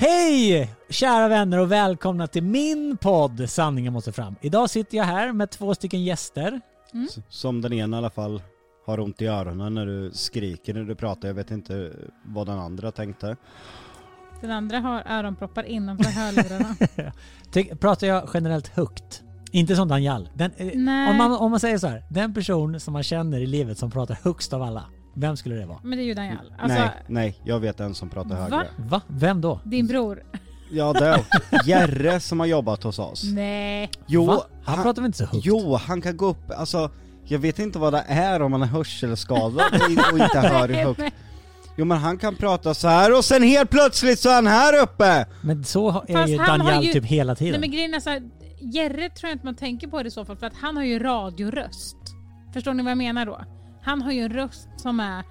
Hej kära vänner och välkomna till min podd Sanningen måste fram. Idag sitter jag här med två stycken gäster. S- Som den ena i alla fall har ont i öronen när du skriker när du pratar. Jag vet inte vad den andra tänkte. Den andra har öronproppar innanför hörlurarna. Pratar jag generellt högt? Inte som Daniel. Den, eh, om, man, om man säger så här, den person som man känner i livet som pratar högst av alla. Vem skulle det vara? Men det är ju Daniel. Alltså, nej, nej, jag vet en som pratar Va? högre. Va? Vem då? din bror. Ja, det är Jerre som har jobbat hos oss. Nej. Jo, Va? Han, pratar väl inte så högt? jo, han kan gå upp, alltså jag vet inte vad det är om man är hörselskadad och och inte hör högt. Jo men han kan prata så här och sen helt plötsligt så är han här uppe! Men så är Fast ju han Daniel ju- typ hela tiden. Nej men grejen är så här, Jerre tror jag inte man tänker på det i så fall för att han har ju radioröst. Förstår ni vad jag menar då? Han har ju en röst som är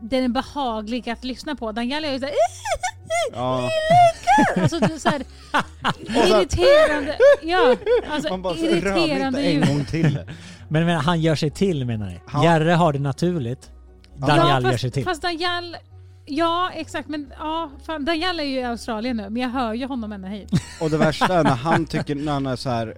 den är behaglig att lyssna på. Daniel är ju såhär Ja, Alltså det är så här, irriterande. Ja, alltså man bara irriterande inte en ljud. gång till. Men, men han gör sig till menar ni? Han- Jerre har det naturligt. Daniel ja, gör fast, sig till. Fast Daniel, ja exakt men ja, fan, Daniel är ju i Australien nu men jag hör ju honom ända hit. Och det värsta är när han tycker, när han är så här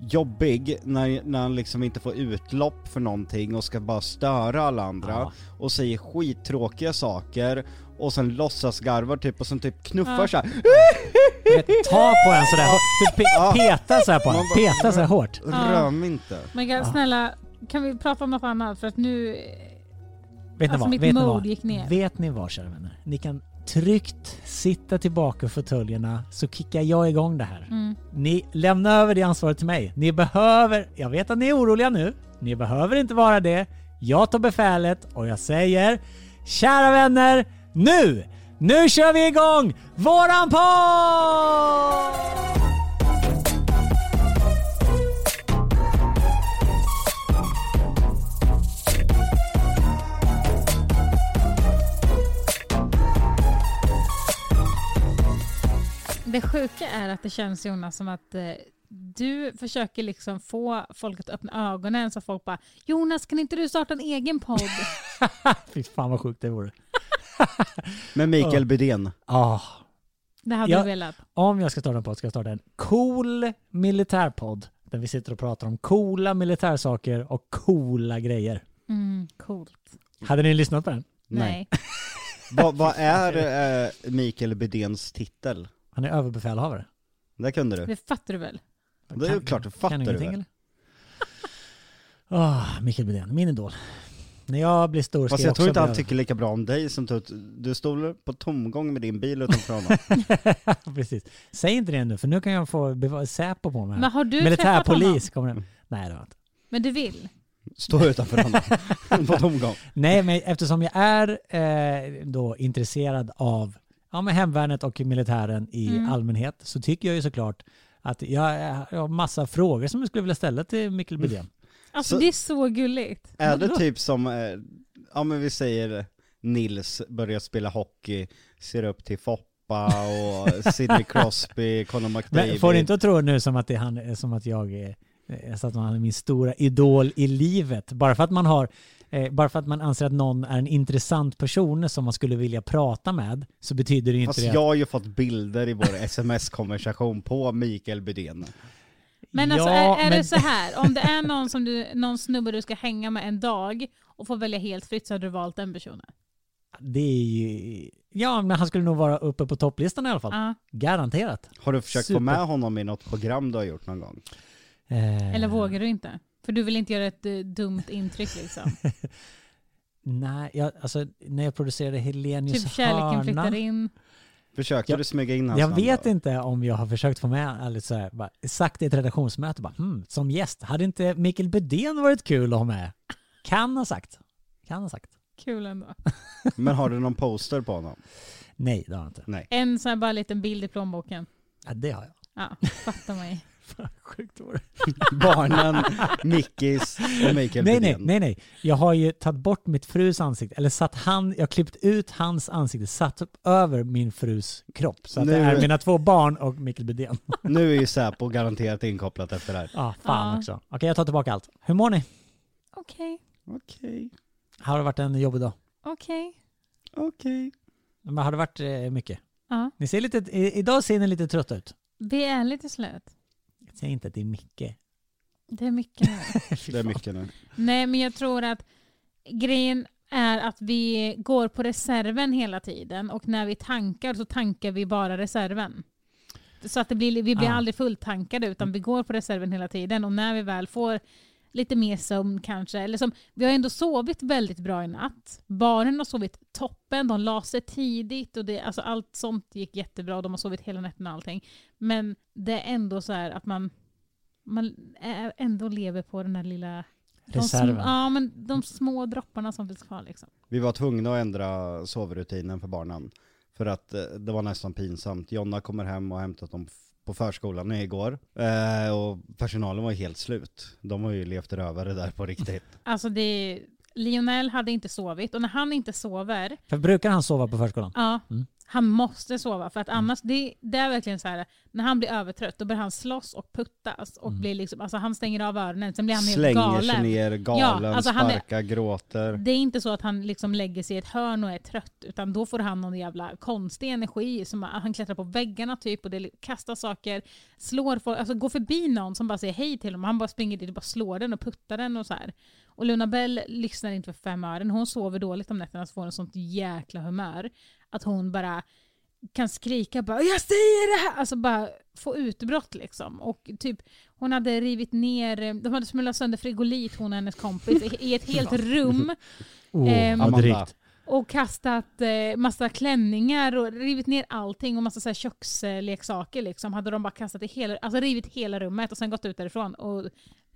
jobbig, när, när han liksom inte får utlopp för någonting och ska bara störa alla andra Ja. och säger skittråkiga saker och sen låtsas garvar typ och sen typ knuffar Ja. så här. Du vet, Ta på en sådär, typ pe Ja. peta så här på en. Peta så här hårt. Rör mig inte. Men snälla, kan vi prata om något annat? För att nu... Vet ni Alltså, vad? mitt Vet ni vad? gick ner. Vet ni vad kära vänner? Ni kan tryggt sitta tillbaka i fåtöljerna så kickar jag igång det här. Mm. Ni lämnar över det ansvaret till mig. Ni behöver, jag vet att ni är oroliga nu, ni behöver inte vara det. Jag tar befälet och jag säger Kära vänner, nu! Nu kör vi igång våran podd! Det sjuka är att det känns Jonas som att eh, du försöker liksom få folk att öppna ögonen så folk bara Jonas kan inte du starta en egen podd? Fy fan vad sjukt det vore. Med Mikael Bydén. Ah, Det hade Ja. du velat. om jag ska starta en podd ska jag starta en cool militärpodd. Där vi sitter och pratar om coola militärsaker och coola grejer. Mm, coolt. Hade ni lyssnat på den? Nej. Vad vad är eh, Mikael Bydéns titel? Han är överbefälhavare. Det kunde du. Det fattar du väl? Det är ju klart, du fattar du väl? eller? Åh, Mikael Bydén, min idol. När jag blir stor ska Fast jag jag tror inte han tycker lika bra om dig som du, du stod på tomgång med din bil utanför honom. Precis. Säg inte det nu, för nu kan jag få Säpo på mig. Men har du Militärpolis kommer det. Nej, det har jag inte. Men du vill? Stå utanför honom. på tomgång. Nej, men eftersom jag är eh, då intresserad av ja, men hemvärnet och militären i Mm. allmänhet så tycker jag ju såklart att jag, jag har massa frågor som jag skulle vilja ställa till Mikael Bydén. Alltså Så- det är så gulligt. Är det typ som, eh, ja men vi säger Nils börjar spela hockey, ser upp till Foppa och Sidney Crosby, Conor Men McDavid. får du inte att tro nu som att, det är han, som att jag är, eh, så att han är min stora idol i livet. Bara för att man har eh, bara för att man anser att någon är en intressant person som man skulle vilja prata med så betyder det ju inte Fast det. jag har ju fått bilder i vår sms-konversation på Mikael Bydén. Men alltså Ja, är, är men- det så här, om det är någon, som du, någon snubbe du ska hänga med en dag och får välja helt fritt så hade du valt den personen? Det är ju... Ja, men han skulle nog vara uppe på topplistan i alla fall. Ja. Garanterat. Har du försökt Super. få med honom i något program du har gjort någon gång? Eh, Eller vågar du inte? För du vill inte göra ett eh, dumt intryck liksom. Nej, jag, alltså när jag producerade Helenius typ kärleken flyttar hörna. in. Försökte Jag- du smyga in hans Jag namn vet då? inte om jag har försökt få med, eller så här, bara, sagt i ett redaktionsmöte, bara, hmm, som gäst, hade inte Mikael Bydén varit kul att ha med? Kan ha sagt. Kan ha sagt. Kul ändå. Men har du någon poster på honom? Nej, det har jag inte. Nej. En sån här bara liten bild i plånboken. Ja, det har jag. Ja, fattar mig. Fan, Sjukt var det. Barnen, Mickis och Mikael Nej, nej, nej, nej. Jag har ju tagit bort mitt frus ansikte, eller satt han, jag har klippt ut hans ansikte, satt upp över min frus kropp. Så att det Nu- är mina två barn och Mikael Bydén. Nu är ju Säpo garanterat inkopplat efter det här. Ja, fan Ja. också. Okej, jag tar tillbaka allt. Hur mår ni? Okej, Okej, Har det varit en jobbig dag? okej. okej. Men har det varit eh, mycket? Ja, Ni ser lite, i, idag ser ni lite trötta ut. vi är lite slut. Säg inte att det är Micke. Det är mycket nu. Det är mycket nu. Nej, men jag tror att grejen är att vi går på reserven hela tiden och när vi tankar så tankar vi bara reserven. Så att det blir, vi blir Ah. aldrig fulltankade utan vi går på reserven hela tiden och när vi väl får lite mer sömn kanske, eller som, vi har ändå sovit väldigt bra i natt. Barnen har sovit toppen, de la sig tidigt och det, alltså allt sånt gick jättebra de har sovit hela natten och allting. Men det är ändå så här att man, man är, ändå lever på den här lilla de Reserven. Små, ja, men de små dropparna som finns kvar liksom. Vi var tvungna att ändra sovrutinen för barnen. För att eh, det var nästan pinsamt. Jonna kommer hem och har hämtat dem på förskolan igår. Eh, och personalen var helt slut. De har ju levt rövare där på riktigt. Alltså det, Lionel hade inte sovit och när han inte sover, För brukar han sova på förskolan? ja, Mm. Han måste sova för att annars, det, det är verkligen så här, när han blir övertrött då börjar han slåss och puttas och blir liksom, alltså han stänger av öronen, sen blir han helt Slänger sig galen. ner, galen, alltså han är- sparkar, gråter. Det är inte så att han liksom lägger sig i ett hörn och är trött, utan då får han någon jävla konstig energi. Som han klättrar på väggarna typ och det kastar saker, slår folk, alltså går förbi någon som bara säger hej till honom. Han bara springer dit och bara slår den och puttar den och så här. Och Luna Bell lyssnar inte för fem ören. Hon sover dåligt om nätterna så får hon sånt jäkla humör. Att hon bara kan skrika bara “Jag säger det här!” Alltså bara få utbrott liksom. Och typ hon hade rivit ner, de hade smulat sönder frigolit hon och hennes kompis i- ett helt rum Oh, Ehm, och kastat eh, massa klänningar och rivit ner allting och massa så här köksleksaker liksom. Hade de bara kastat i hela, alltså rivit hela rummet och sen gått ut därifrån. Och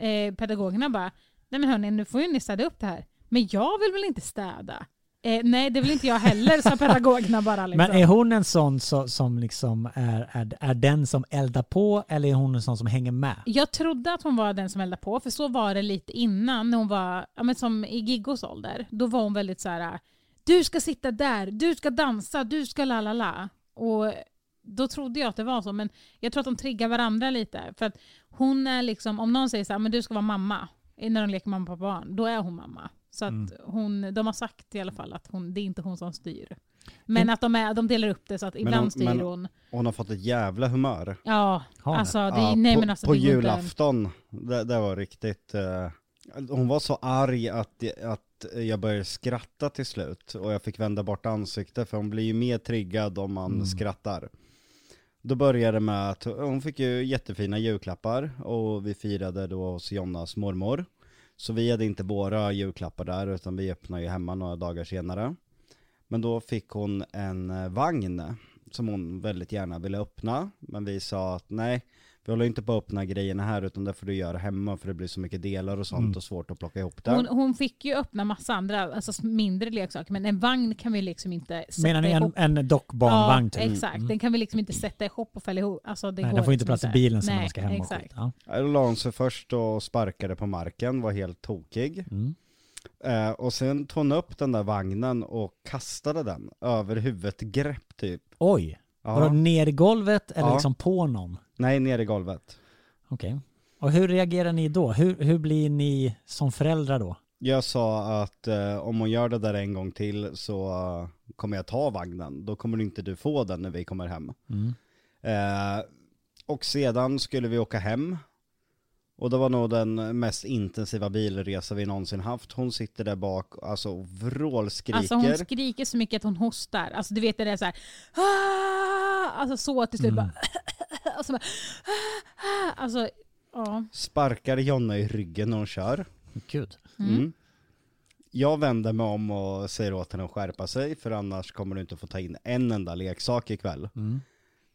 eh, pedagogerna bara, nej men hörni nu får ju ni städa upp det här. Men jag vill väl inte städa? Eh, nej det vill inte jag heller, sa pedagogerna bara. Liksom. Men är hon en sån så, som liksom är, är, är den som eldar på eller är hon en sån som hänger med? Jag trodde att hon var den som eldade på, för så var det lite innan när hon var, ja, men som i Giggos ålder. Då var hon väldigt så här: du ska sitta där, du ska dansa, du ska la la la. Och då trodde jag att det var så, men jag tror att de triggar varandra lite. För att hon är liksom, om någon säger så här, men du ska vara mamma, när de leker mamma på barn, då är hon mamma. Så att Mm. hon, de har sagt i alla fall att hon, det är inte hon som styr. Men att de, är, de delar upp det så att ibland hon- styr hon. Hon har fått ett jävla humör. Ja, hon alltså, det, Ja, nej på men alltså på julafton, det, det var riktigt... eh, hon var så arg att, att jag började skratta till slut. Och jag fick vända bort ansiktet för hon blir ju mer triggad om man Mm. skrattar. Då började det med att hon fick ju jättefina julklappar och vi firade då hos Jonnas mormor. Så vi hade inte våra julklappar där utan vi öppnade ju hemma några dagar senare. Men då fick hon en eh, vagn som hon väldigt gärna ville öppna. Men vi sa att nej, vi håller inte på att öppna grejerna här utan det får du göra hemma för det blir så mycket delar och sånt Mm. och svårt att plocka ihop det. Hon, hon fick ju öppna massa andra, alltså mindre leksaker, men en vagn kan vi liksom inte sätta Menar ni en, ihop. en dockbarnvagn ja, typ? exakt. Mm. Den kan vi liksom inte sätta ihop och fälla ihop. Alltså, det Nej, går den får inte liksom plats i bilen sen när man ska hem och exakt. skit. Ja. Då la hon sig först och sparkade på marken, var helt tokig. Mm. Eh, och sen tog hon upp den där vagnen och kastade den över huvudet grepp typ. Oj. Var det ner i golvet eller Ja. liksom på någon? Nej, ner i golvet. Okej. Och hur reagerar ni då? Hur, hur blir ni som föräldrar då? Jag sa att eh, om hon gör det där en gång till så eh, kommer jag ta vagnen. Då kommer inte du få den när vi kommer hem. Mm. Eh, och sedan skulle vi åka hem. Och det var nog den mest intensiva bilresa vi någonsin haft. Hon sitter där bak, alltså och vrålskriker. Alltså hon skriker så mycket att hon hostar. Alltså du vet det är så här. "Ah!" Alltså så till slut Mm. bara. Alltså, bara "Ah!" alltså ja. Sparkar Jonna i ryggen när hon kör. Gud. Mm. Mm. Jag vänder mig om och säger åt henne att skärpa sig för annars kommer du inte få ta in en enda leksak ikväll. Mm.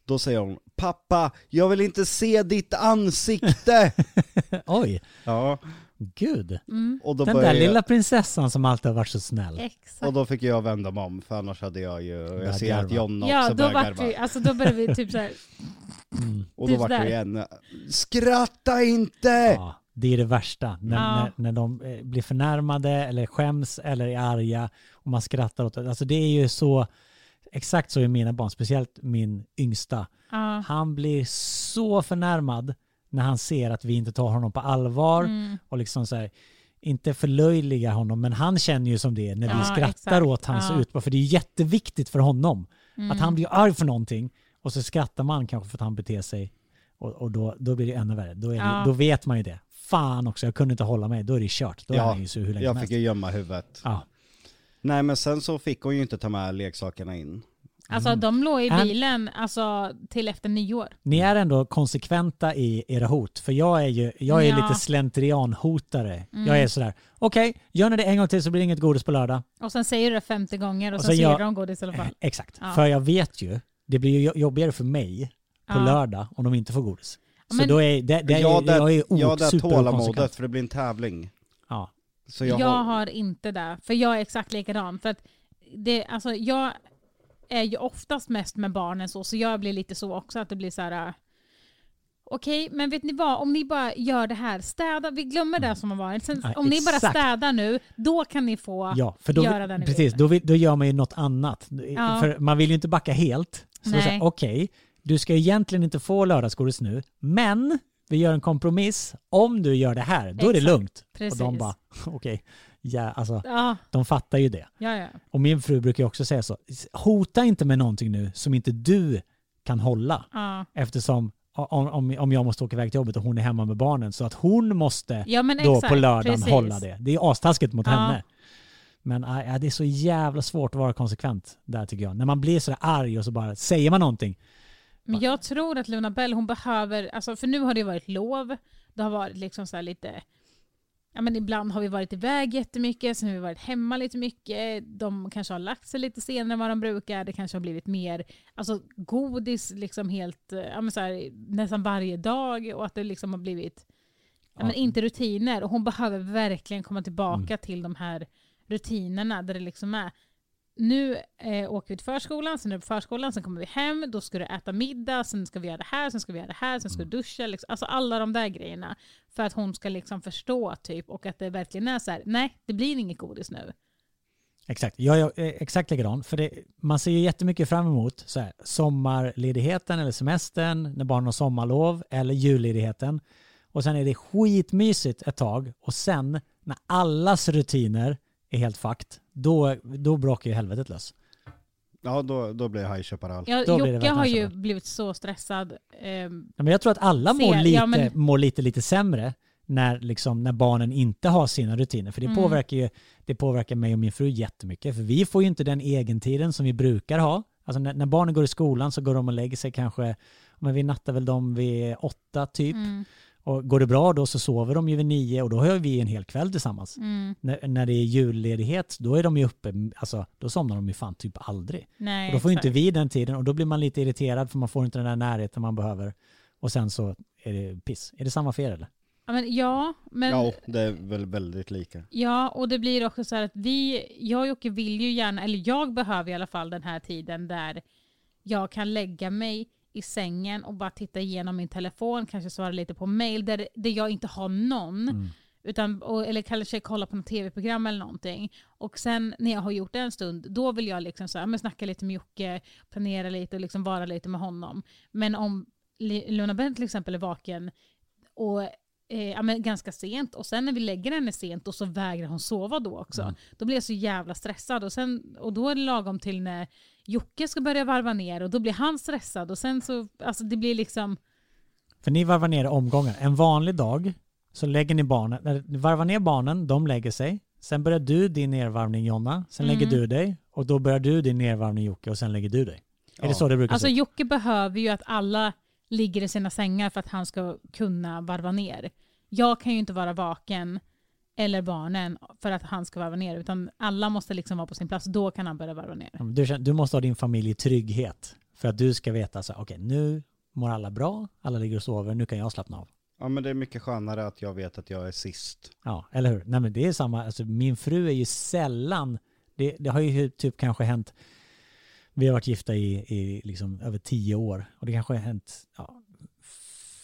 Då säger hon Pappa, jag vill inte se ditt ansikte! Oj, ja, gud. Mm. och då, Den där började jag, lilla prinsessan som alltid har varit så snäll. Exakt. och då fick jag vända mig om för annars hade jag ju, jag ser garva. att Jonna Ja, också då börjar garva. vi, alltså då började vi typ så här. Mm. Och då typ vart det där. igen, skratta inte! Ja, det är det värsta. När, Ja. när, när de eh, blir förnärmade eller skäms eller är arga och man skrattar åt det. Alltså det är ju så, exakt så är mina barn, speciellt min yngsta. Ja. Han blir så förnärmad när han ser att vi inte tar honom på allvar Mm. och liksom så här, inte förlöjliga honom, men han känner ju som det är när vi Ja, skrattar exakt. åt hans Ja. utbrott. För det är jätteviktigt för honom Mm. Att han blir arg för någonting och så skrattar man kanske för att han beter sig och, och då, då blir det ännu värre. Då, är det, Ja. då vet man ju det. Fan också, jag kunde inte hålla mig. Då är det kört. Då är Ja, han ju sur hur länge Jag fick ju gömma huvudet. Ja. Nej men sen så fick hon ju inte ta med leksakerna in. Alltså Mm. de låg i bilen alltså, till efter nyår. Ni är ändå konsekventa i era hot. För jag är ju jag är Ja. lite slentrianhotare. Mm. Jag är sådär, okej, gör ni det en gång till så blir det inget godis på lördag. Och sen säger du det 50 gånger och, Och sen sen så jag- ger de godis i alla fall. Exakt. Ja. För jag vet ju, det blir ju jobbigare för mig på Ja. lördag om de inte får godis. Ja, Så men- då är det, det jag är, jag är det, jag det superkonsekvent. tålamodet för det blir en tävling. Så Jag, jag, har, har inte det, för jag är exakt likadan. För att det, alltså, jag är ju oftast mest med barnen så, så jag blir lite så också att det blir så här. äh, Okej, men vet ni vad? Om ni bara gör det här, städa, vi glömmer det som har varit. Sen, Ja, om ni bara städar nu, då kan ni få... Ja, för då, göra det ni precis, vill. då, vill, då gör man ju något annat. Ja. För man vill ju inte backa helt. Så okej, du ska egentligen inte få lördagsgodis nu, men vi gör en kompromiss. Om du gör det här, då är det Exakt, lugnt. Precis. Och de bara, okej, ja, alltså, Ja, de fattar ju det. ja, ja. Och min fru brukar ju också säga så, hota inte med någonting nu som inte du kan hålla. ja. Eftersom om, om, om jag måste åka iväg till jobbet och hon är hemma med barnen så att hon måste ja men då exakt, på lördagen precis. hålla det. Det är astaskigt mot Ja. henne. Men äh, det är så jävla svårt att vara konsekvent där tycker jag. När man blir sådär arg och så bara säger man någonting. Men jag tror att Luna Bell, hon behöver, alltså för nu har det varit lov, det har varit liksom så här lite, ja men ibland har vi varit iväg jättemycket, sen har vi varit hemma lite mycket, de kanske har lagt sig lite senare än vad de brukar, det kanske har blivit mer, alltså godis liksom helt, ja men så här, nästan varje dag och att det liksom har blivit, ja, men inte rutiner. Och hon behöver verkligen komma tillbaka Mm. till de här rutinerna där det liksom är nu eh, åker vi till förskolan, sen är det på förskolan, sen kommer vi hem, då ska du äta middag, sen ska vi göra det här, sen ska vi göra det här, sen ska du duscha. Liksom. Alltså alla de där grejerna. För att hon ska liksom förstå typ och att det verkligen är så här, nej det blir inget godis nu. Exakt, jag är eh, exakt likadan. För det, man ser ju jättemycket fram emot så här, sommarledigheten eller semestern, när barnen har sommarlov, eller julledigheten. Och sen är det skitmysigt ett tag och sen när allas rutiner är helt fakt, då, då bråkar ju helvetet lös. ja då, då blir jag High Chaparral. Ja, Då blir det Jocke verkligen har ju blivit så stressad. ehm, Ja, Men jag tror att alla mår, Ser- lite, ja, men- mår lite, lite sämre när, liksom, när barnen inte har sina rutiner. För det, Mm. påverkar ju, det påverkar mig och min fru jättemycket. För vi får ju inte den egentiden som vi brukar ha. Alltså när, när barnen går i skolan så går de och lägger sig kanske, men vi nattar väl dem vid åtta typ. mm, Och går det bra då så sover de ju vid nio och då har vi en hel kväll tillsammans. mm, När, när det är julledighet då är de ju uppe, alltså då somnar de ju fan typ aldrig. nej, Och då får ju inte vi den tiden och då blir man lite irriterad för man får inte den där närheten man behöver. Och sen så är det piss. Är det samma er eller? Ja, men, ja, men Ja, det är väl väldigt lika. Ja, och det blir också så här att vi, jag och Jocke vill ju gärna, eller jag behöver i alla fall den här tiden där jag kan lägga mig i sängen och bara titta igenom min telefon, kanske svara lite på mail där, där jag inte har någon. Mm. Utan, och, eller kanske kolla på något tv-program eller någonting. Och sen när jag har gjort det en stund, då vill jag liksom så här, men snacka lite med Jocke, planera lite och liksom vara lite med honom. Men om Luna Bent till exempel är vaken och eh, ja, men ganska sent och sen när vi lägger henne sent och så vägrar hon sova då också. Mm. Då blir jag så jävla stressad och, sen, och då är det lagom till när Jocke ska börja varva ner och då blir han stressad och sen så, alltså det blir liksom, För ni varvar ner omgångar. En vanlig dag så lägger ni barnen, eller ni varvar ner barnen, de lägger sig. Sen börjar du din nedvarvning Jonna, sen Mm. lägger du dig och då börjar du din nedvarvning Jocke och sen lägger du dig. Är Ja. det så det brukar alltså se ut? Jocke behöver ju att alla ligger i sina sängar för att han ska kunna varva ner. Jag kan ju inte vara vaken eller barnen för att han ska varva ner utan alla måste liksom vara på sin plats, då kan han börja varva ner. Du, du måste ha din familj i trygghet för att du ska veta så okej nu mår alla bra, alla ligger och sover, nu kan jag slappna av. Ja men det är mycket skönare att jag vet att jag är sist. Ja, eller hur? Nej men det är samma, alltså min fru är ju sällan, det, det har ju typ kanske hänt, vi har varit gifta i, i liksom över tio år och det kanske har hänt ja,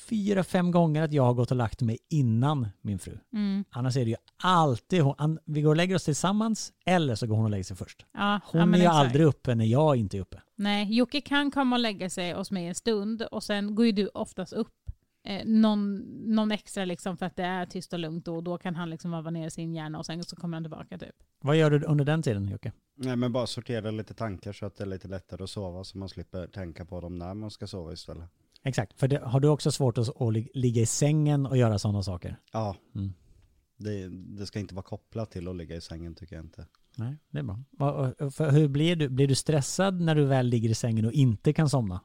fyra, fem gånger att jag har gått och lagt mig innan min fru. Mm. Annars är det ju alltid hon, vi går och lägger oss tillsammans eller så går hon och lägger sig först. Ja, Hon ja, är ju aldrig uppe när jag inte är uppe. Nej, Jocke kan komma och lägga sig hos mig en stund och sen går ju du oftast upp eh, någon, någon extra liksom för att det är tyst och lugnt och då kan han liksom varva ner sin hjärna och sen så kommer han tillbaka typ. Vad gör du under den tiden Jocke? Nej men bara sortera lite tankar så att det är lite lättare att sova så man slipper tänka på dem när man ska sova istället. Exakt, för det, har du också svårt att, att lig- ligga i sängen och göra sådana saker? Ja, Mm. det, det ska inte vara kopplat till att ligga i sängen tycker jag inte. Nej, det är bra. För hur blir du? Blir du stressad när du väl ligger i sängen och inte kan somna?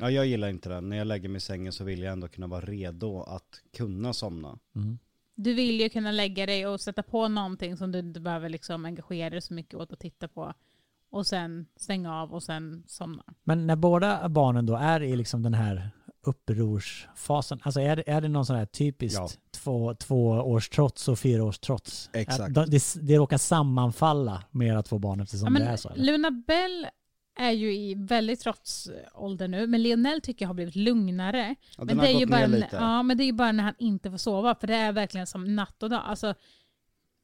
Ja, jag gillar inte det. När jag lägger mig i sängen så vill jag ändå kunna vara redo att kunna somna. Mm. Du vill ju kunna lägga dig och sätta på någonting som du inte behöver liksom engagera dig så mycket åt att titta på. Och sen stänga av och sen somna. Men när båda barnen då är i liksom den här upprorsfasen, alltså är det, är det någon sån här typiskt Ja. två, två års trots och fyra års trots? Exakt. Det, det råkar sammanfalla med era två barn eftersom Ja, men det är så? Eller? Luna Bell är ju i väldigt trotsålder nu, men Lionel tycker jag har blivit lugnare. Ja, Men det, är ju bara, lite. ja, men det är ju bara när han inte får sova, för det är verkligen som natt och dag. Alltså,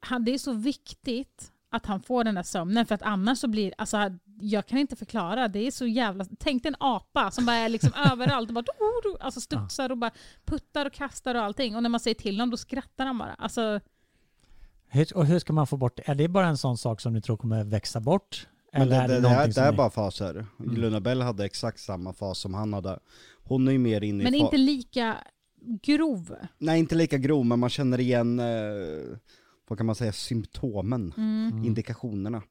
han, det är så viktigt att han får den där sömnen, för att annars så blir alltså, jag kan inte förklara, det är så jävla... Tänk dig en apa som bara är liksom överallt och bara do, do, alltså studsar och bara puttar och kastar och allting. Och när man säger till honom då skrattar han bara. Alltså, Hur, och hur ska man få bort det? Är det bara en sån sak som ni tror kommer växa bort? Men det, är det, det, här, det är bara faser. Mm. Luna Bell hade exakt samma fas som han hade. Hon är ju mer inne i men inte lika grov. Nej, inte lika grov, men man känner igen, eh, vad kan man säga, symptomen, Mm. indikationerna.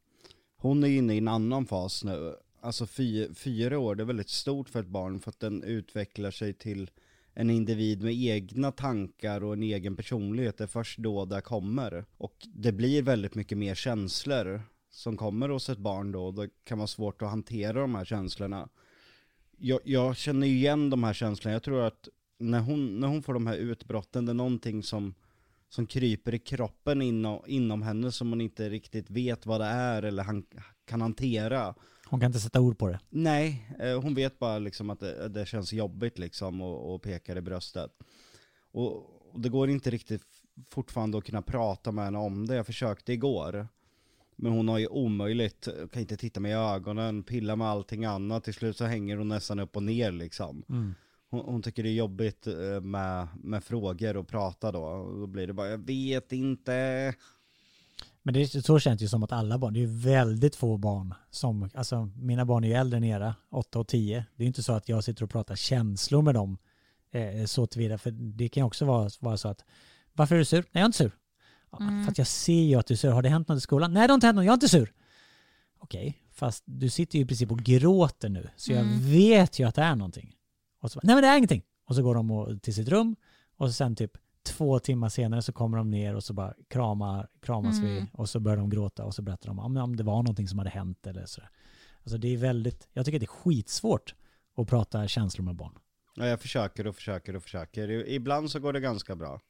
Hon är inne i en annan fas nu. Alltså fy, fyra år, det är väldigt stort för ett barn för att den utvecklar sig till en individ med egna tankar och en egen personlighet. Det är först då det kommer. Och det blir väldigt mycket mer känslor som kommer hos ett barn då. Det kan vara svårt att hantera de här känslorna. Jag, jag känner igen de här känslorna. Jag tror att när hon, när hon får de här utbrotten, det är någonting som, som kryper i kroppen inom, inom henne som hon inte riktigt vet vad det är eller han, kan hantera. Hon kan inte sätta ord på det. Nej, eh, hon vet bara liksom att det, det känns jobbigt liksom och, och pekar i bröstet. Och, och det går inte riktigt fortfarande att kunna prata med henne om det. Jag försökte igår. Men hon har ju omöjligt, kan inte titta mig i ögonen, pilla med allting annat. Till slut så hänger hon nästan upp och ner liksom. Mm. Hon, hon tycker det är jobbigt eh, med, med frågor och prata då. Och då blir det bara, jag vet inte. Men det, är- så känns det ju som att alla barn, det är ju väldigt få barn som, alltså mina barn är ju äldre än era, 8 och 10. Det är ju inte så att jag sitter och pratar känslor med dem eh, så tillvida, för det kan ju också vara, vara så att, varför är du sur? Nej, jag är inte sur. Ja, Mm. För att jag ser ju att du är sur. Har det hänt något i skolan? Nej, det har inte hänt något. Jag är inte sur. Okej, fast du sitter ju i princip och gråter nu, så jag Mm. vet ju att det är någonting. Och så, nej men det är ingenting. Och så går de till sitt rum och så sen typ två timmar senare så kommer de ner och så bara kramar, kramas Mm. vi och så börjar de gråta och så berättar de om, om det var någonting som hade hänt eller så. Alltså det är väldigt, jag tycker det är skitsvårt att prata känslor med barn. Ja, jag försöker och försöker och försöker. Ibland så går det ganska bra.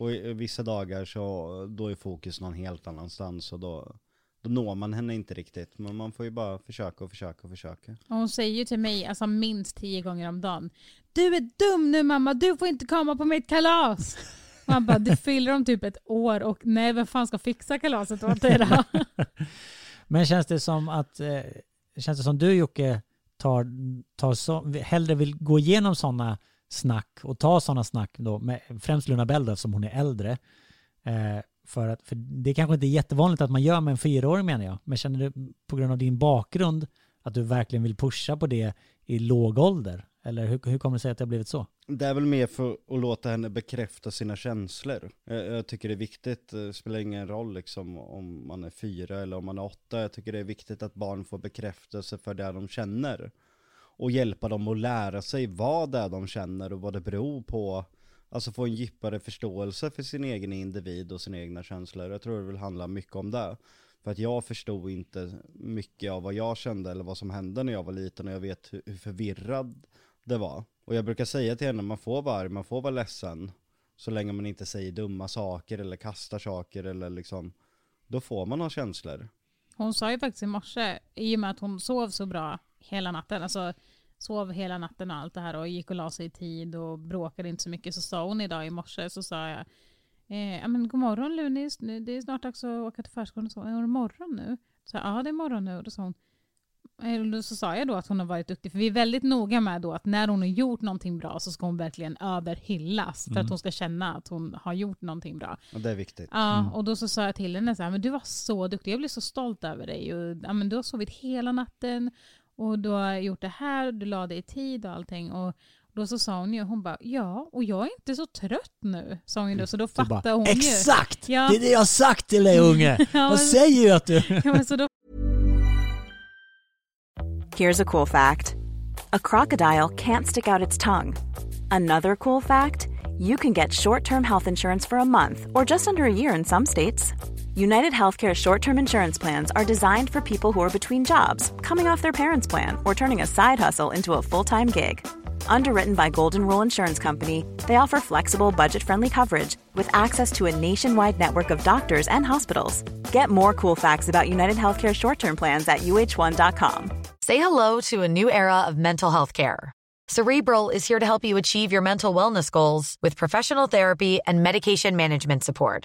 Och vissa dagar så, då är fokus någon helt annanstans och då, då når man henne inte riktigt. Men man får ju bara försöka och försöka och försöka. Och hon säger ju till mig alltså minst tio gånger om dagen. Du är dum nu mamma, du får inte komma på mitt kalas. Man bara, du fyller om typ ett år och nej, vem fan ska fixa kalaset åt dig då? Men känns det som att, eh, känns det som du Jocke tar, tar så, hellre vill gå igenom sådana snack och ta sådana snack då, med, främst Luna Bell då, eftersom hon är äldre. Eh, för, att, för det kanske inte är jättevanligt att man gör med en fyraåring menar jag. Men känner du på grund av din bakgrund att du verkligen vill pusha på det i låg ålder? Eller hur, hur kommer det sig att det har blivit så? Det är väl mer för att låta henne bekräfta sina känslor. Jag, jag tycker det är viktigt, eh, det spelar ingen roll liksom om man är fyra eller om man är åtta. Jag tycker det är viktigt att barn får bekräftelse för det de känner. Och hjälpa dem att lära sig vad det är de känner och vad det beror på. Alltså få en djupare förståelse för sin egen individ och sina egna känslor. Jag tror det vill handla mycket om det. För att jag förstod inte mycket av vad jag kände eller vad som hände när jag var liten och jag vet hur, hur förvirrad det var. Och jag brukar säga till henne, man får vara arg, man får vara ledsen. Så länge man inte säger dumma saker eller kastar saker eller liksom, då får man ha känslor. Hon sa ju faktiskt i morse, i och med att hon sov så bra hela natten, alltså sov hela natten och allt det här och gick och la sig i tid och bråkade inte så mycket, så sa hon idag i morse, så sa jag eh, ja men god morgon Lunis, Nu- det är snart dags att åka till förskolan och så, är det morgon nu? Så jag, ja det är morgon nu, och då sa hon Eh, Då så sa jag då att hon har varit duktig, för vi är väldigt noga med då att när hon har gjort någonting bra så ska hon verkligen överhyllas för Mm. att hon ska känna att hon har gjort någonting bra. Och det är viktigt. Ja, Mm. och då så sa jag till henne så här, men du var så duktig, jag blev så stolt över dig. Och, ja, men du har sovit hela natten och du har gjort det här, du la dig i tid och allting. Och då så sa hon ju, hon bara, ja, och jag är inte så trött nu, sa hon ju då, så då Du bara, fattade hon ju. Exakt! Ja. Det är det jag har sagt till dig unge! Ja, Vad säger du att du... Ja, men så då Here's a cool fact a crocodile can't stick out its tongue. Another cool fact you can get short term health insurance for a month or just under a year in some states. United Healthcare short term insurance plans are designed for people who are between jobs, coming off their parents' plan, or turning a side hustle into a full time gig. Underwritten by Golden Rule Insurance Company, they offer flexible, budget friendly coverage with access to a nationwide network of doctors and hospitals. Get more cool facts about United Healthcare short term plans at uh1.com. Say hello to a new era of mental health care. Cerebral is here to help you achieve your mental wellness goals with professional therapy and medication management support.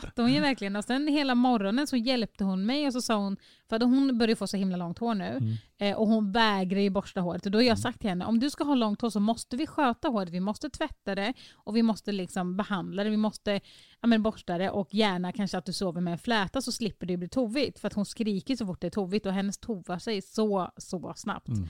Fattade hon ju verkligen. Och sen hela morgonen så hjälpte hon mig och så sa hon, för att hon börjar få så himla långt hår nu Mm. eh, och hon vägrar ju borsta håret. Och då har jag sagt till henne, om du ska ha långt hår så måste vi sköta håret, vi måste tvätta det och vi måste liksom behandla det, vi måste ja, men borsta det och gärna kanske att du sover med en fläta så slipper det bli tovigt. För att hon skriker så fort det är tovigt och hennes tovar sig så, så snabbt. Mm.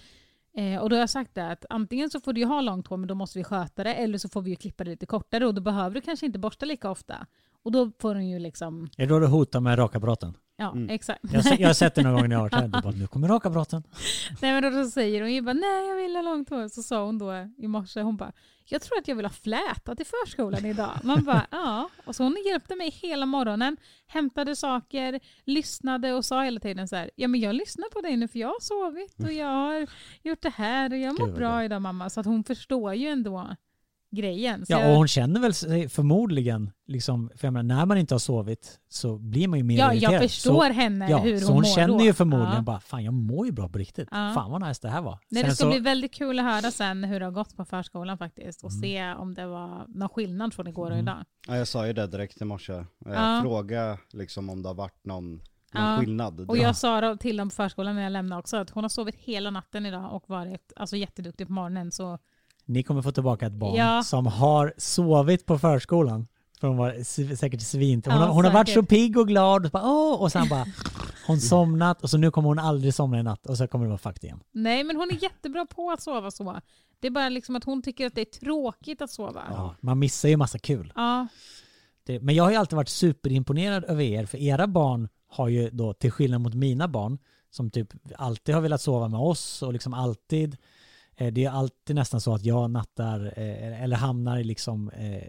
Eh, och då har jag sagt det att antingen så får du ha långt hår men då måste vi sköta det eller så får vi ju klippa det lite kortare och då behöver du kanske inte borsta lika ofta. Och då får hon ju liksom, Är det då du hotar med rakapparaten? ja Mm. exakt. Jag, jag har sett det någon gång när jag har varit här. Du bara, nu kommer rakapparaten. Nej men då, då säger hon ju bara nej jag vill ha långt hår. Så sa hon då i morse, hon bara jag tror att jag vill ha fläta till förskolan idag. Man bara ja. Och så hon hjälpte mig hela morgonen, hämtade saker, lyssnade och sa hela tiden så här ja men jag lyssnar på dig nu för jag har sovit och jag har gjort det här och jag mår bra. idag mamma. Så att hon förstår ju ändå grejen. Så Ja, jag- och hon känner väl sig förmodligen, liksom, för jag menar, när man inte har sovit så blir man ju mer Ja, irriterad. jag förstår så, henne ja, hur så hon hon mår känner då. ju förmodligen Ja. bara, fan jag mår ju bra på riktigt. Ja. Fan vad nice det här var. Nej, Sen det ska så, bli väldigt kul att höra sen hur det har gått på förskolan faktiskt och Mm. se om det var någon skillnad från igår och Mm. idag. Ja, jag sa ju det direkt i morse. Jag Ja. frågade liksom om det har varit någon, Ja. skillnad. Och jag sa då till dem på förskolan när jag lämnade också att hon har sovit hela natten idag och varit alltså, jätteduktig på morgonen. Så Ni kommer få tillbaka ett barn Ja. som har sovit på förskolan. För hon var säkert svint. Hon, Ja, har, hon har varit så pigg och glad. Och, bara, Åh! och sen bara, hon somnat och så nu kommer hon aldrig somna i natt och så kommer det vara fakt igen. nej, men hon är jättebra på att sova så. Det är bara liksom att hon tycker att det är tråkigt att sova. Ja. Ja, man missar ju massa kul. Det, men jag har ju alltid varit superimponerad över er, för era barn har ju då, till skillnad mot mina barn, som typ alltid har velat sova med oss och liksom alltid, det är alltid nästan så att jag nattar, eh, eller hamnar i liksom eh,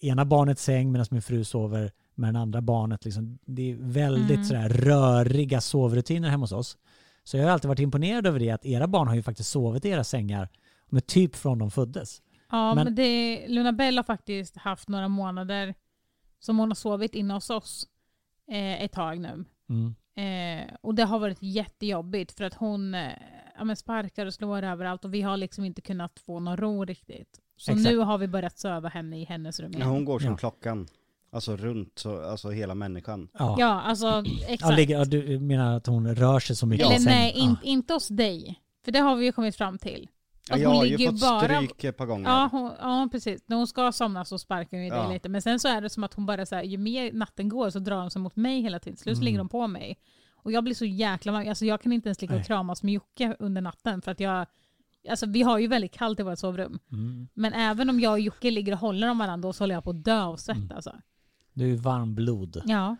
ena barnets säng medan min fru sover med den andra barnet. Liksom. Det är väldigt Mm. sådär röriga sovrutiner hemma hos oss. Så jag har alltid varit imponerad över det, att era barn har ju faktiskt sovit i era sängar, med typ från de föddes. Ja, Men- men, det, Luna Bell har faktiskt haft några månader som hon har sovit inne hos oss eh, ett tag nu. Mm. Eh, och det har varit jättejobbigt för att hon eh, ja, men sparkar och slår överallt och vi har liksom inte kunnat få någon ro riktigt. Så Exakt. nu har vi börjat söva henne i hennes rum Ja, igen. hon går som Ja. klockan. Alltså runt, så, alltså hela människan. Ja. Ja, alltså exakt. Ja, ligger, ja, du menar att hon rör sig så mycket i Eller sängen? nej, Ja. in, inte hos dig. För det har vi ju kommit fram till. Ja, Att jag hon har ju ligger fått bara- stryk ett par gånger. Ja, hon, ja, precis. När hon ska somna så sparkar hon ju Ja. dig lite. Men sen så är det som att hon bara så här, ju mer natten går så drar hon sig mot mig hela tiden. Slut så Mm. ligger hon på mig. Och jag blir så jäkla varm. Alltså jag kan inte ens ligga och Nej. kramas med Jocke under natten för att jag Alltså vi har ju väldigt kallt i vårt sovrum. Mm. Men även om jag och Jocke ligger och håller om varandra då så håller jag på att dö av svett Mm. alltså. Du är varm blod. Ja.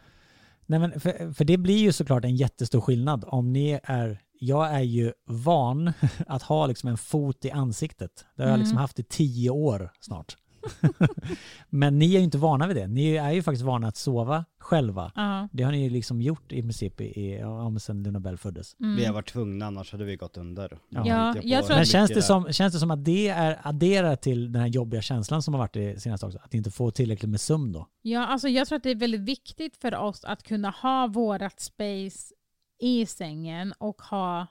Nej men för, för det blir ju såklart en jättestor skillnad om ni är, jag är ju van att ha liksom en fot i ansiktet. Det har jag liksom Mm. haft i tio år snart. men ni är ju inte vana vid det. Ni är ju faktiskt vana att sova själva. Ja. Det har ni ju liksom gjort i princip i, i, ja, men sen Luna Bell föddes. Mm. Vi har varit tvungna, annars hade vi gått under. Ja, jag Tänker tror Men känns det, som, känns det som att det är adderat till den här jobbiga känslan som har varit det senaste också? Att inte få tillräckligt med sömn då? Ja, alltså jag tror att det är väldigt viktigt för oss att kunna ha vårat space i sängen och ha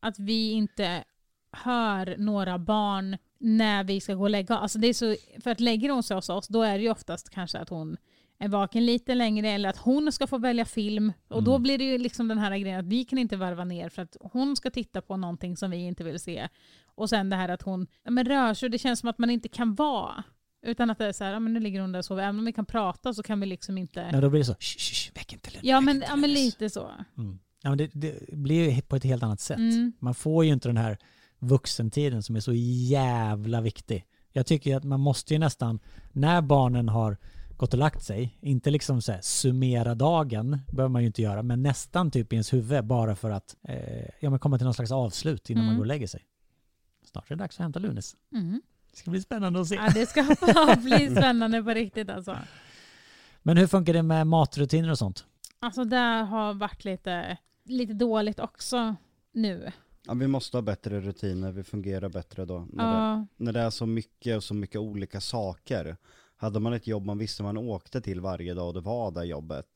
att vi inte hör några barn när vi ska gå och lägga alltså det är så För att lägger hon sig hos oss då är det ju oftast kanske att hon är vaken lite längre eller att hon ska få välja film. Och då blir det ju liksom den här grejen att vi kan inte varva ner för att hon ska titta på någonting som vi inte vill se. Och sen det här att hon ja, men rör sig, det känns som att man inte kan vara. Utan att det är så här, ja, men nu ligger hon där och sover. Även om vi kan prata så kan vi liksom inte... Nej, då blir det så, shh, väck inte Luna. Ja men, inte ja, men Lunas." lite så. Mm. Ja, men det, det blir ju på ett helt annat sätt. Mm. Man får ju inte den här vuxentiden som är så jävla viktig. Jag tycker att man måste ju nästan, när barnen har gått och lagt sig, inte liksom så här summera dagen, behöver man ju inte göra, men nästan typ i ens huvud bara för att eh, ja, men komma till någon slags avslut innan Mm. man går och lägger sig. Snart är det dags att hämta Lunis. Mm. Det ska bli spännande att se. Ja, det ska bli spännande på riktigt alltså. Men hur funkar det med matrutiner och sånt? Alltså det har varit lite, lite dåligt också nu. Ja, vi måste ha bättre rutiner, vi fungerar bättre då. När, det, när det är så mycket och så mycket olika saker. Hade man ett jobb man visste man åkte till varje dag och det var det jobbet.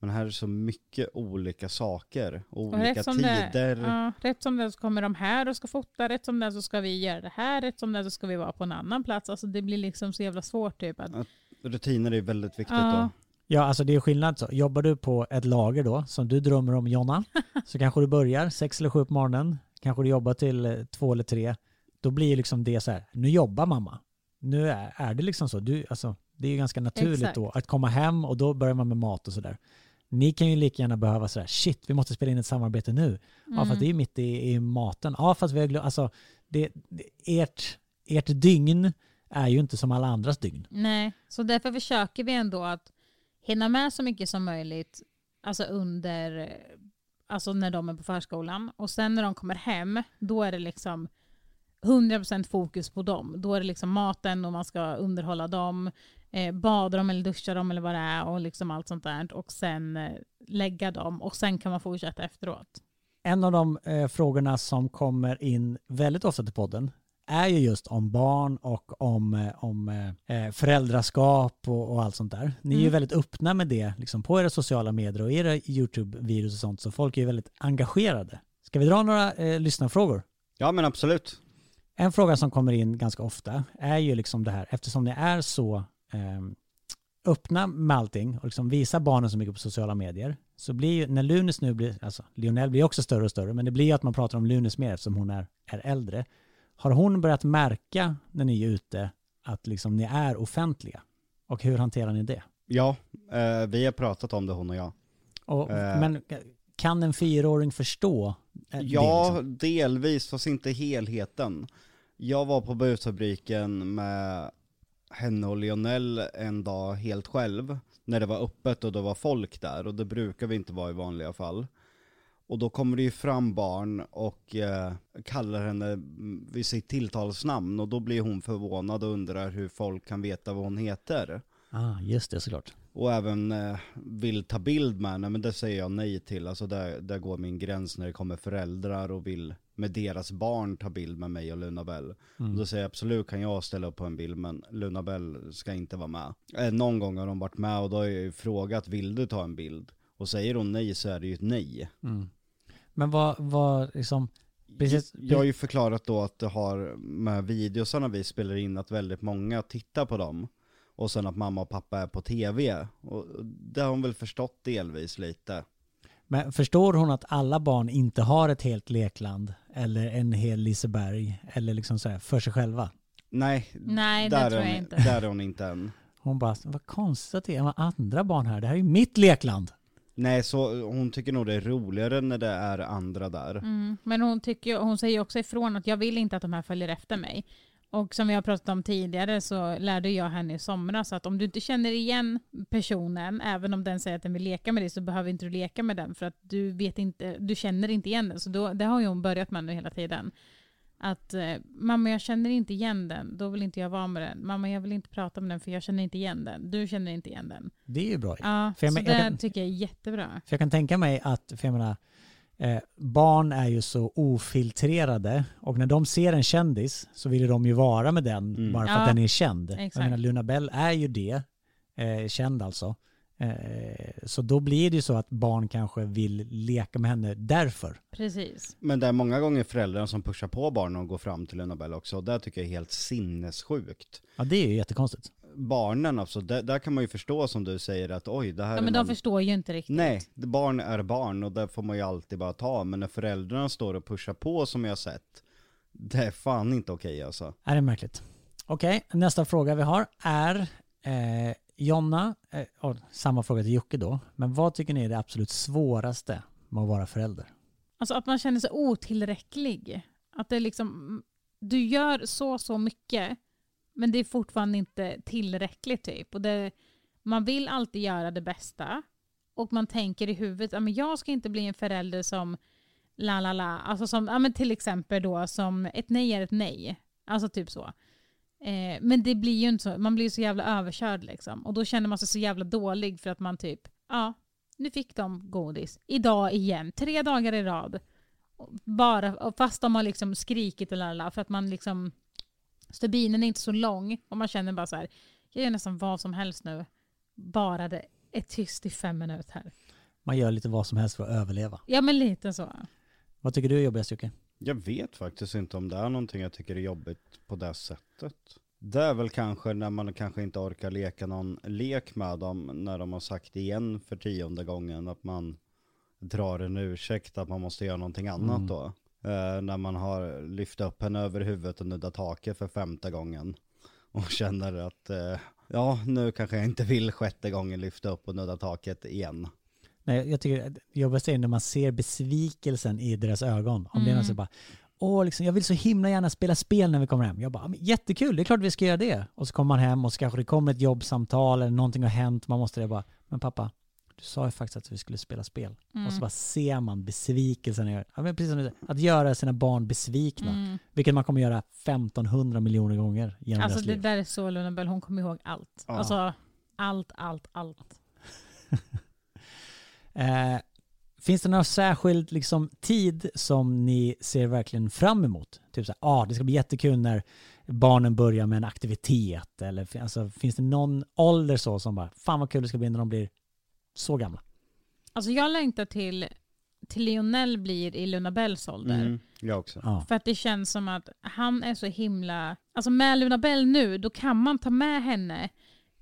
Men här är så mycket olika saker, olika tider. det, ja, rätt som det så kommer de här och ska fota, rätt som det så ska vi göra det här, rätt som det så ska vi vara på en annan plats. Alltså det blir liksom så jävla svårt typ. Att, Rutiner är väldigt viktigt Ja. då. Ja, alltså det är skillnad. Så. Jobbar du på ett lager då, som du drömmer om Jonna, så kanske du börjar sex eller sju på morgonen, kanske du jobbar till eh, två eller tre. Då blir liksom det så här, nu jobbar mamma. Nu är, är det liksom så. Du, alltså, det är ju ganska naturligt Exakt. då att komma hem och då börjar man med mat och sådär. Ni kan ju lika gärna behöva sådär, shit, vi måste spela in ett samarbete nu. Ja, Mm. fast det är ju mitt i, i maten. Ja, fast vi har glömt, alltså, det, det, ert, ert dygn är ju inte som alla andras dygn. Nej, så därför försöker vi ändå att hinna med så mycket som möjligt alltså under, alltså när de är på förskolan. Och sen när de kommer hem, då är det liksom 100% fokus på dem. Då är det liksom maten och man ska underhålla dem, eh, bada dem eller duscha dem eller vad det är och liksom allt sånt där. Och sen eh, lägga dem och sen kan man fortsätta efteråt. En av de eh, frågorna som kommer in väldigt ofta till podden är ju just om barn och om, eh, om eh, föräldraskap och, och allt sånt där. Ni är ju Mm. väldigt öppna med det liksom, på era sociala medier och era YouTube-videos och sånt, så folk är ju väldigt engagerade. Ska vi dra några eh, lyssnarfrågor? Ja men absolut. En fråga som kommer in ganska ofta är ju liksom det här, eftersom ni är så eh, öppna med allting och liksom visar barnen så mycket på sociala medier, så blir ju, när Lunis nu blir, alltså Lionel blir också större och större, men det blir ju att man pratar om Lunis mer eftersom hon är, är äldre. Har hon börjat märka när ni är ute att liksom ni är offentliga? Och hur hanterar ni det? Ja, eh, vi har pratat om det hon och jag. Och, Eh. Men kan en fyraåring förstå eh, det? Ja, liksom? delvis, fast inte helheten. Jag var på busfabriken med henne och Lionel en dag helt själv, när det var öppet och det var folk där, och det brukar vi inte vara i vanliga fall. Och då kommer det ju fram barn och eh, kallar henne vid sitt tilltalsnamn, och då blir hon förvånad och undrar hur folk kan veta vad hon heter. Ah, just det såklart. Och även eh, vill ta bild med henne, men det säger jag nej till. Alltså där, där går min gräns när det kommer föräldrar och vill med deras barn ta bild med mig och Luna Bell. Mm. Och då säger jag absolut kan jag ställa upp på en bild, men Luna Bell ska inte vara med. Eh, någon gång har de varit med och då har jag ju frågat, vill du ta en bild? Och säger hon nej så är det ju ett nej. Mm. Men vad, vad liksom, precis, Jag har ju förklarat då att det har med videosarna vi spelar in att väldigt många tittar på dem. Och sen att mamma och pappa är på tv. Och det har hon väl förstått delvis lite. Men förstår hon att alla barn inte har ett helt lekland eller en hel Liseberg eller liksom så här för sig själva? Nej, Nej, det där, tror är jag hon, inte. där är hon inte än. Hon bara, vad konstigt att det är andra barn här. Det här är ju mitt lekland. Nej, så hon tycker nog det är roligare när det är andra där. Mm. Men hon, tycker, hon säger också ifrån att jag vill inte att de här följer efter mig. Och som vi har pratat om tidigare så lärde jag henne i somras att om du inte känner igen personen, även om den säger att den vill leka med dig, så behöver inte du leka med den för att du vet inte, du känner inte igen den. Så då, det har ju hon börjat med nu hela tiden. Att eh, mamma jag känner inte igen den, då vill inte jag vara med den. Mamma jag vill inte prata med den för jag känner inte igen den. Du känner inte igen den. Det är ju bra. Ja, För jag så men- det jag kan- tycker jag är jättebra. För jag kan tänka mig att, för jag menar, eh, barn är ju så ofiltrerade och när de ser en kändis så vill de ju vara med den Mm. bara för Ja, att den är känd. exakt. Jag menar Luna Bell är ju det, eh, känd alltså. Eh, så då blir det ju så att barn kanske vill leka med henne därför. Precis. Men det är många gånger föräldrarna som pushar på barnen och går fram till Luna också. Och det tycker jag är helt sinnessjukt. Ja det är ju jättekonstigt. Barnen alltså, där, där kan man ju förstå som du säger att oj, det här Ja, men de förstår ju inte riktigt. Nej, barn är barn och det får man ju alltid bara ta. Men när föräldrarna står och pushar på som jag har sett, det är fan inte okej alltså. Är det märkligt? Okej, nästa fråga vi har är eh, Jonna, eh, och samma fråga till Jocke då, men vad tycker ni är det absolut svåraste med att vara förälder? Alltså att man känner sig otillräcklig. Att det liksom, du gör så, så mycket, men det är fortfarande inte tillräckligt typ. Och det, man vill alltid göra det bästa. Och man tänker i huvudet, ja, men jag ska inte bli en förälder som la la la. Alltså som, ja, men till exempel då som ett nej är ett nej. Alltså typ så. Eh, men det blir ju inte så, man blir så jävla överkörd liksom. Och då känner man sig så jävla dålig för att man typ, ja, nu fick de godis. Idag igen, tre dagar i rad. Bara, fast de har liksom skrikit och lalala, för att man liksom, stubinen är inte så lång och man känner bara så här, jag gör nästan vad som helst nu. Bara det är tyst i fem minuter. Man gör lite vad som helst för att överleva. Ja men lite så. Vad tycker du är jobbigast Jocke? Jag vet faktiskt inte om det är någonting jag tycker är jobbigt på det sättet. Det är väl kanske när man kanske inte orkar leka någon lek med dem när de har sagt igen för tionde gången att man drar en ursäkt att man måste göra någonting annat Mm. då. Eh, när man har lyft upp henne över huvudet och nuddat taket för femte gången. Och känner att eh, ja, nu kanske jag inte vill sjätte gången lyfta upp och nudda taket igen. Nej, jag tycker det jobbigaste är när man ser besvikelsen i deras ögon. Om det är Mm. någon som bara, åh, liksom, jag vill så himla gärna spela spel när vi kommer hem. Jag bara, "Men jättekul, det är klart vi ska göra det. Och så kommer man hem och så kanske det kommer ett jobbsamtal eller någonting har hänt. Man måste det bara, men pappa, du sa ju faktiskt att vi skulle spela spel. Mm. Och så bara ser man besvikelsen. i- Ja, men precis som du säger, att göra sina barn besvikna. Mm. Vilket man kommer göra 1500 miljoner gånger genom Alltså deras det liv. där är så Luna Bell, hon kommer ihåg allt. Ja. Alltså allt, allt, allt. Eh, finns det någon särskild liksom, tid som ni ser verkligen fram emot? Typ så här, ah, det ska bli jättekul när barnen börjar med en aktivitet. Eller alltså, finns det någon ålder så som bara, fan vad kul det ska bli när de blir så gamla? Alltså jag längtar till, till Lionel blir i Luna Bells ålder. Mm, jag också. Ja. För att det känns som att han är så himla... Alltså med Luna Bell nu, då kan man ta med henne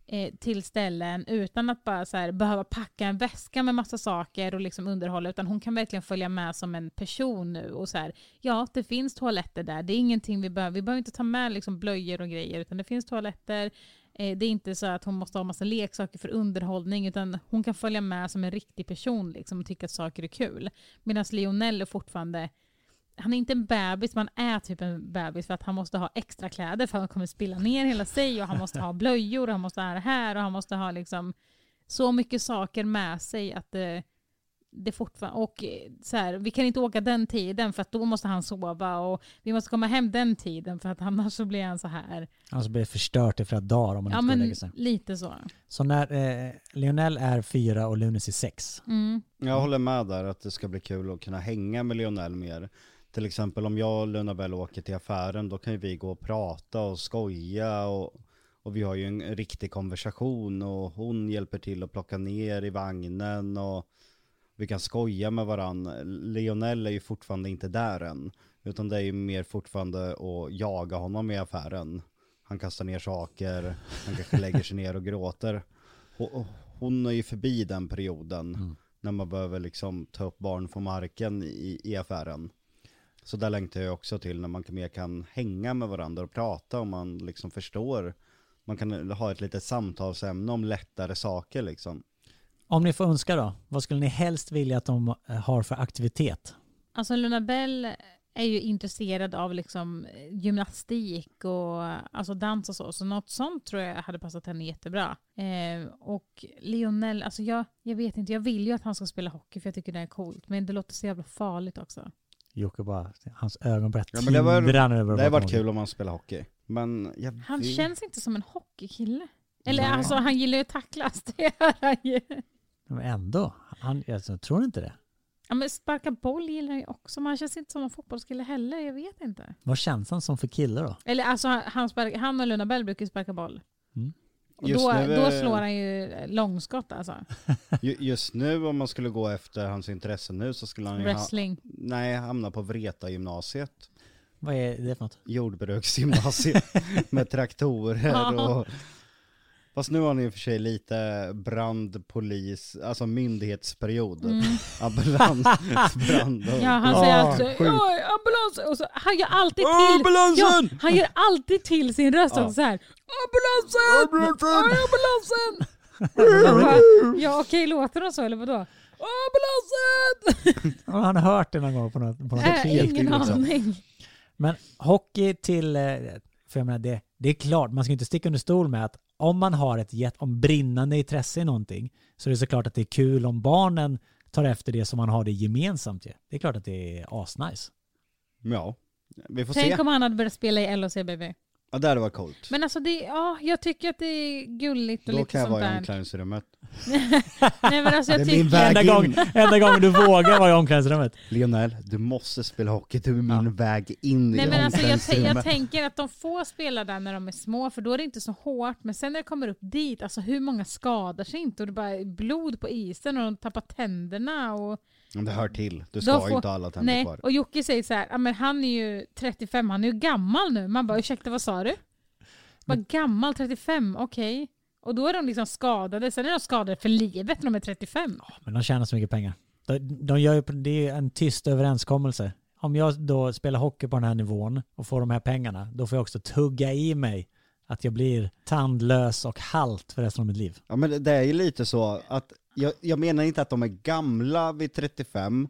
eh, till ställen utan att bara så här, behöva packa en väska med massa saker och liksom underhålla. Utan hon kan verkligen följa med som en person nu. Och så här, ja, det finns toaletter där. Det är ingenting vi behöver. Vi behöver inte ta med liksom blöjor och grejer. Utan det finns toaletter. Eh, det är inte så att hon måste ha massa leksaker för underhållning. Utan hon kan följa med som en riktig person liksom, och tycka att saker är kul. Medan Lionel är fortfarande han är inte en bebis, man är typ en bebis för att han måste ha extra kläder för att han kommer spilla ner hela sig och han måste ha blöjor och han måste ha det här och han måste ha liksom så mycket saker med sig att det, det fortfarande... Och eh, så här, vi kan inte åka den tiden för att då måste han sova och vi måste komma hem den tiden för att annars så blir han så här. Alltså blir det förstört i flera dagar om man Ja inte men lägger sig. lite så. Så när eh, Lionel är fyra och Lunis är sex. Mm. Jag håller med där att det ska bli kul att kunna hänga med Lionel mer. Till exempel om jag och Luna åker till affären, då kan ju vi gå och prata och skoja och, och vi har ju en riktig konversation och hon hjälper till att plocka ner i vagnen och vi kan skoja med varandra. Lionel är ju fortfarande inte där än, utan det är ju mer fortfarande att jaga honom i affären. Han kastar ner saker, han kanske lägger sig ner och gråter. Och Hon är ju förbi den perioden när man behöver liksom ta upp barn från marken i, i affären. Så där längtar jag också till när man mer kan hänga med varandra och prata och man liksom förstår. Man kan ha ett litet samtalsämne om lättare saker liksom. Om ni får önska då, vad skulle ni helst vilja att de eh, har för aktivitet? Alltså Luna Bell är ju intresserad av liksom gymnastik och alltså dans och så. Så något sånt tror jag hade passat henne jättebra. Eh, och Lionel, alltså jag, jag vet inte, jag vill ju att han ska spela hockey för jag tycker det är coolt. Men det låter så jävla farligt också. Jocke bara, hans ögon börjar Ja, men det var- tindra börjar Det hade varit kul om han spelar hockey. Men jag Han vet- känns inte som en hockeykille. Eller Nej. alltså han gillar ju att tacklas, det gör han ju. Men ändå, han, jag tror inte det. Ja, men sparka boll gillar han ju också, men han känns inte som en fotbollskille heller, jag vet inte. Vad känns han som för kille då? Eller alltså han, han, spark, han och Luna Bell brukar ju sparka boll. Mm. Och då, nu, då slår han ju långskott alltså. Ju- Just nu om man skulle gå efter hans intressen nu så skulle han ju ha, Wrestling. nej, hamna på Vreta gymnasiet. Vad är det för något? Jordbruksgymnasiet med traktorer och... Fast nu har ni i och för sig lite brand, polis, alltså myndighetsperiod. Mm. Ambulans, brand och... Ja, han Ah, säger alltså sjukt. "Oj, ambulans! Och så, han gör alltid till... Ambulansen! Ja, han gör alltid till sin röst Ja. så här. Ambulansen! Ambulansen! Ambulansen! Bara, ja okej, låter de så eller vadå? Ambulansen! Har han hört det någon gång på något, på något Äh, ingen liksom? aning. Men hockey till, eh, för jag menar det, det är klart, man ska inte sticka under stol med att om man har ett jätt, om brinnande intresse i någonting så är det såklart att det är kul om barnen tar efter det som man har det gemensamt ju. Det är klart att det är asnice. Ja, vi får Tänk se. om han hade börjat spela i LHC Ja, det hade varit coolt. Men alltså det, ja, jag tycker att det är gulligt och Då lite kan jag sånt vara i där. omklädningsrummet. Nej men alltså jag Det är min tycker... väg. Enda, in. gång, enda gången du vågar vara i omklädningsrummet. Lionel, du måste spela hockey, du är min Ja. väg in i Nej men alltså jag, jag omklädningsrummet. tänker att de får spela där när de är små för då är det inte så hårt. Men sen när det kommer upp dit, alltså hur många skadar sig inte och det bara är blod på isen och de tappar tänderna och... Det hör till, du ska får- inte ha alla tänder Nej, kvar. och Jocke säger så här, "Ja, men han är ju 35, han är ju gammal nu. Man bara ursäkta vad sa du? Vad gammal 35, okej. Och då är de liksom skadade, sen är de skadade för livet när de är 35. Men de tjänar så mycket pengar. De, de gör ju, det är en tyst överenskommelse. Om jag då spelar hockey på den här nivån och får de här pengarna, då får jag också tugga i mig att jag blir tandlös och halt för resten av mitt liv. Ja men det- är ju lite så att, jag, jag menar inte att de är gamla vid 35,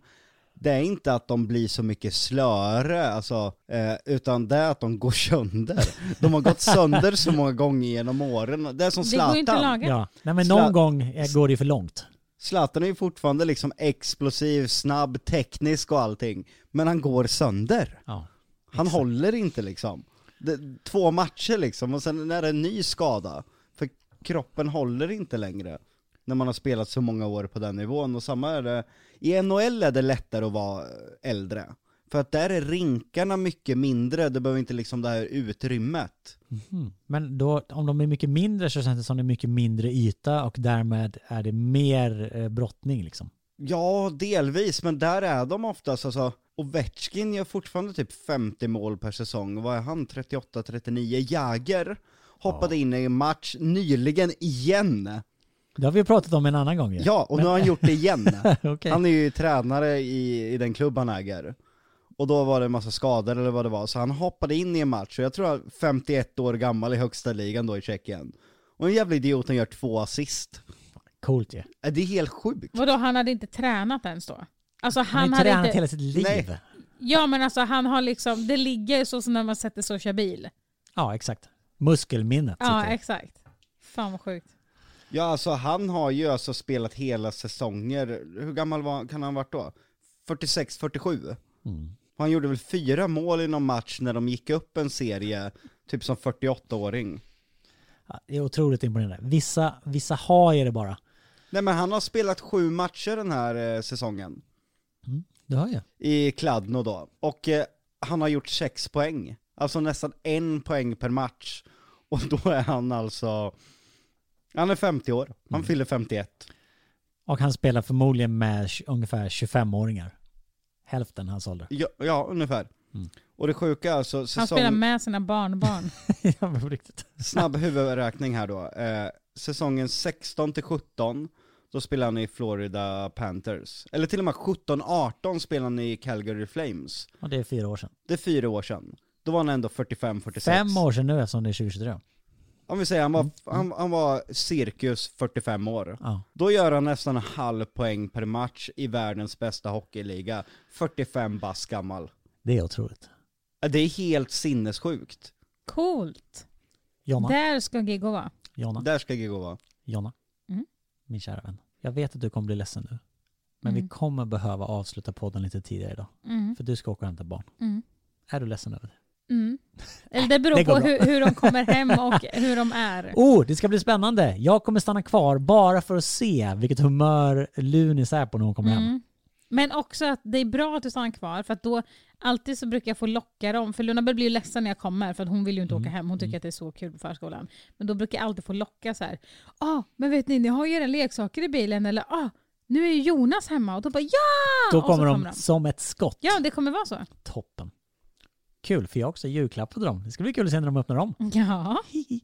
det är inte att de blir så mycket slöare, alltså, eh, utan det är att de går sönder. De har gått sönder så många gånger genom åren. Det är som Det går inte att Zlatan. laga. Ja, nej men någon gång eh, går det för långt. Zlatan är ju fortfarande liksom explosiv, snabb, teknisk och allting, men han går sönder. Ja. Han håller inte liksom. Det, två matcher liksom, och sen är det en ny skada. För kroppen håller inte längre. När man har spelat så många år på den nivån. Och samma är det, i NHL är det lättare att vara äldre. För att där är rinkarna mycket mindre, det behöver inte liksom det här utrymmet. Mhm. Men då, om de är mycket mindre så känns det som det är mycket mindre yta och därmed är det mer eh, brottning liksom. Ja, delvis, men där är de oftast alltså, Ovechkin gör fortfarande typ 50 mål per säsong, vad är han? 38-39? Jäger hoppade in i en match nyligen igen. Det har vi pratat om en annan gång ju. Ja, och nu har han gjort det igen. Okej. Han är ju tränare i, i den klubb han äger. Och då var det en massa skador eller vad det var, så han hoppade in i en match, och jag tror han är 51 år gammal i högsta ligan då i Tjeckien. Och en jävla idiot han gör två assist. Coolt ju. Äh, Det är helt sjukt. Vadå, han hade inte tränat ens då? Alltså Han han, har tränat inte... hela sitt liv. Nej. Ja men alltså han har liksom, det ligger så som när man sätter sig och kör bil. Ja, exakt. Muskelminnet Ja sitter. exakt. Fan vad sjukt. Ja alltså han har ju alltså spelat hela säsonger, hur gammal var, kan han ha varit då? 46-47? Mm. Han gjorde väl fyra mål i någon match när de gick upp en serie, typ som 48-åring. Ja, det är otroligt imponerande. Vissa, vissa har ju det bara. Nej men han har spelat sju matcher den här eh, säsongen, Du har ju. i Kladno då, och eh, han har gjort sex poäng. Alltså nästan en poäng per match. Och då är han alltså, han är 50 år, han fyller 51. Och han spelar förmodligen med ungefär 25-åringar. Hälften hans ålder. Ja, ja ungefär. Mm. Och det sjuka är alltså, Han säsong... spelar med sina barnbarn. ja, men riktigt. Snabb huvudräkning här då. Eh, säsongen 16 till 17, då spelar han i Florida Panthers. Eller till och med 17-18 spelar han i Calgary Flames. Och det är fyra år sedan. Det är fyra år sedan. Då var han ändå 45-46. Fem år sedan nu eftersom det är 2023. Om vi säger han var, han, han var cirkus 45 år. Ja. Då gör han nästan en halv poäng per match i världens bästa hockeyliga. 45 bass gammal. Det är otroligt. Ja, Det är helt sinnessjukt. Coolt. Jonna, Där ska Giggo vara. Jonna, Där ska Giggo vara. Jonna. Mm. Min kära vän. Jag vet att du kommer bli ledsen nu. Men vi Mm. kommer behöva avsluta podden lite tidigare idag. Mm. För du ska åka och hämta barn. Mm. Är du ledsen över det? Mm. Eller det beror Det på hur, hur de kommer hem och hur de är. Oh, det ska bli spännande! Jag kommer stanna kvar bara för att se vilket humör Lunis är på när hon kommer hem. Mm. Men också att det är bra att du stannar kvar för att då alltid så brukar jag få locka dem. För Luna blir ju ledsen när jag kommer för att hon vill ju inte Mm. åka hem. Hon tycker att det är så kul på förskolan. Men då brukar jag alltid få locka så här. Ah, men vet ni, ni har ju era leksaker i bilen eller ah, nu är ju Jonas hemma och då bara ja! Då Och så kommer de som ett skott. Ja, det kommer vara så. Toppen. Kul, för jag har också julklapp på dem. Det ska bli kul att se när de öppnar dem. Ja.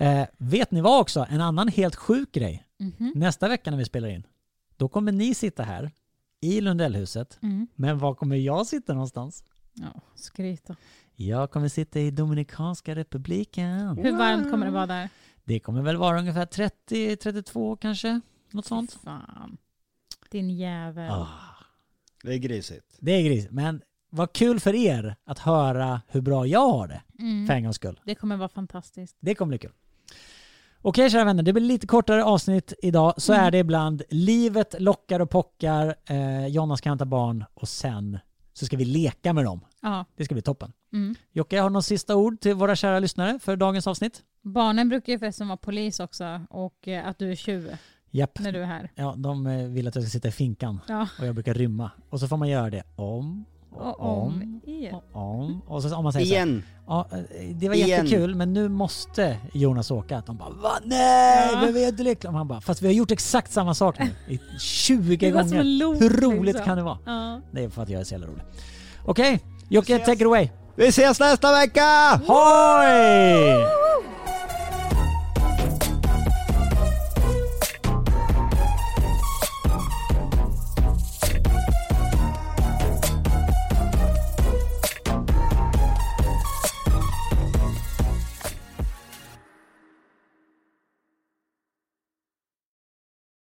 Eh, vet ni vad också? En annan helt sjuk grej. Mhm. Nästa vecka när vi spelar in, då kommer ni sitta här i Lundellhuset. Mm. Men var kommer jag sitta någonstans? Ja, skryta. Jag kommer sitta i Dominikanska republiken. Hur varmt kommer det vara där? Det kommer väl vara ungefär 30-32 kanske? Något sånt. Fan. Din jävel. Ah, Det är grisigt. det är gris. Men vad kul för er att höra hur bra jag har det. För Mm. en gångs skull. Det kommer vara fantastiskt. Det kommer bli kul. Okej kära vänner, det blir lite kortare avsnitt idag. Så Mm. är det ibland. Livet lockar och pockar. Eh, Jonna ska hämta barn och sen så ska vi leka med dem. Ja. Det ska bli toppen. Mm. Jocke, har du någon sista ord till våra kära lyssnare för dagens avsnitt? Barnen brukar ju förresten vara polis också och eh, att du är tjuv Japp. när du är här. Ja, de eh, vill att jag ska sitta i finkan Ja. och jag brukar rymma. Och så får man göra det om Och om igen. och om. Och så om man säger så här, Igen. ja, eh, det var Igen. jättekul men nu måste Jonas åka. Att de bara va? Nej, Ja. men vi är inte. Och man bara, fast vi har gjort exakt samma sak nu i 20 Det var som gånger. loop, Hur roligt liksom. kan det vara? Ja. Det är för att jag är så jävla rolig. Okej, Jocke, take it away. Vi ses nästa vecka! Hoj!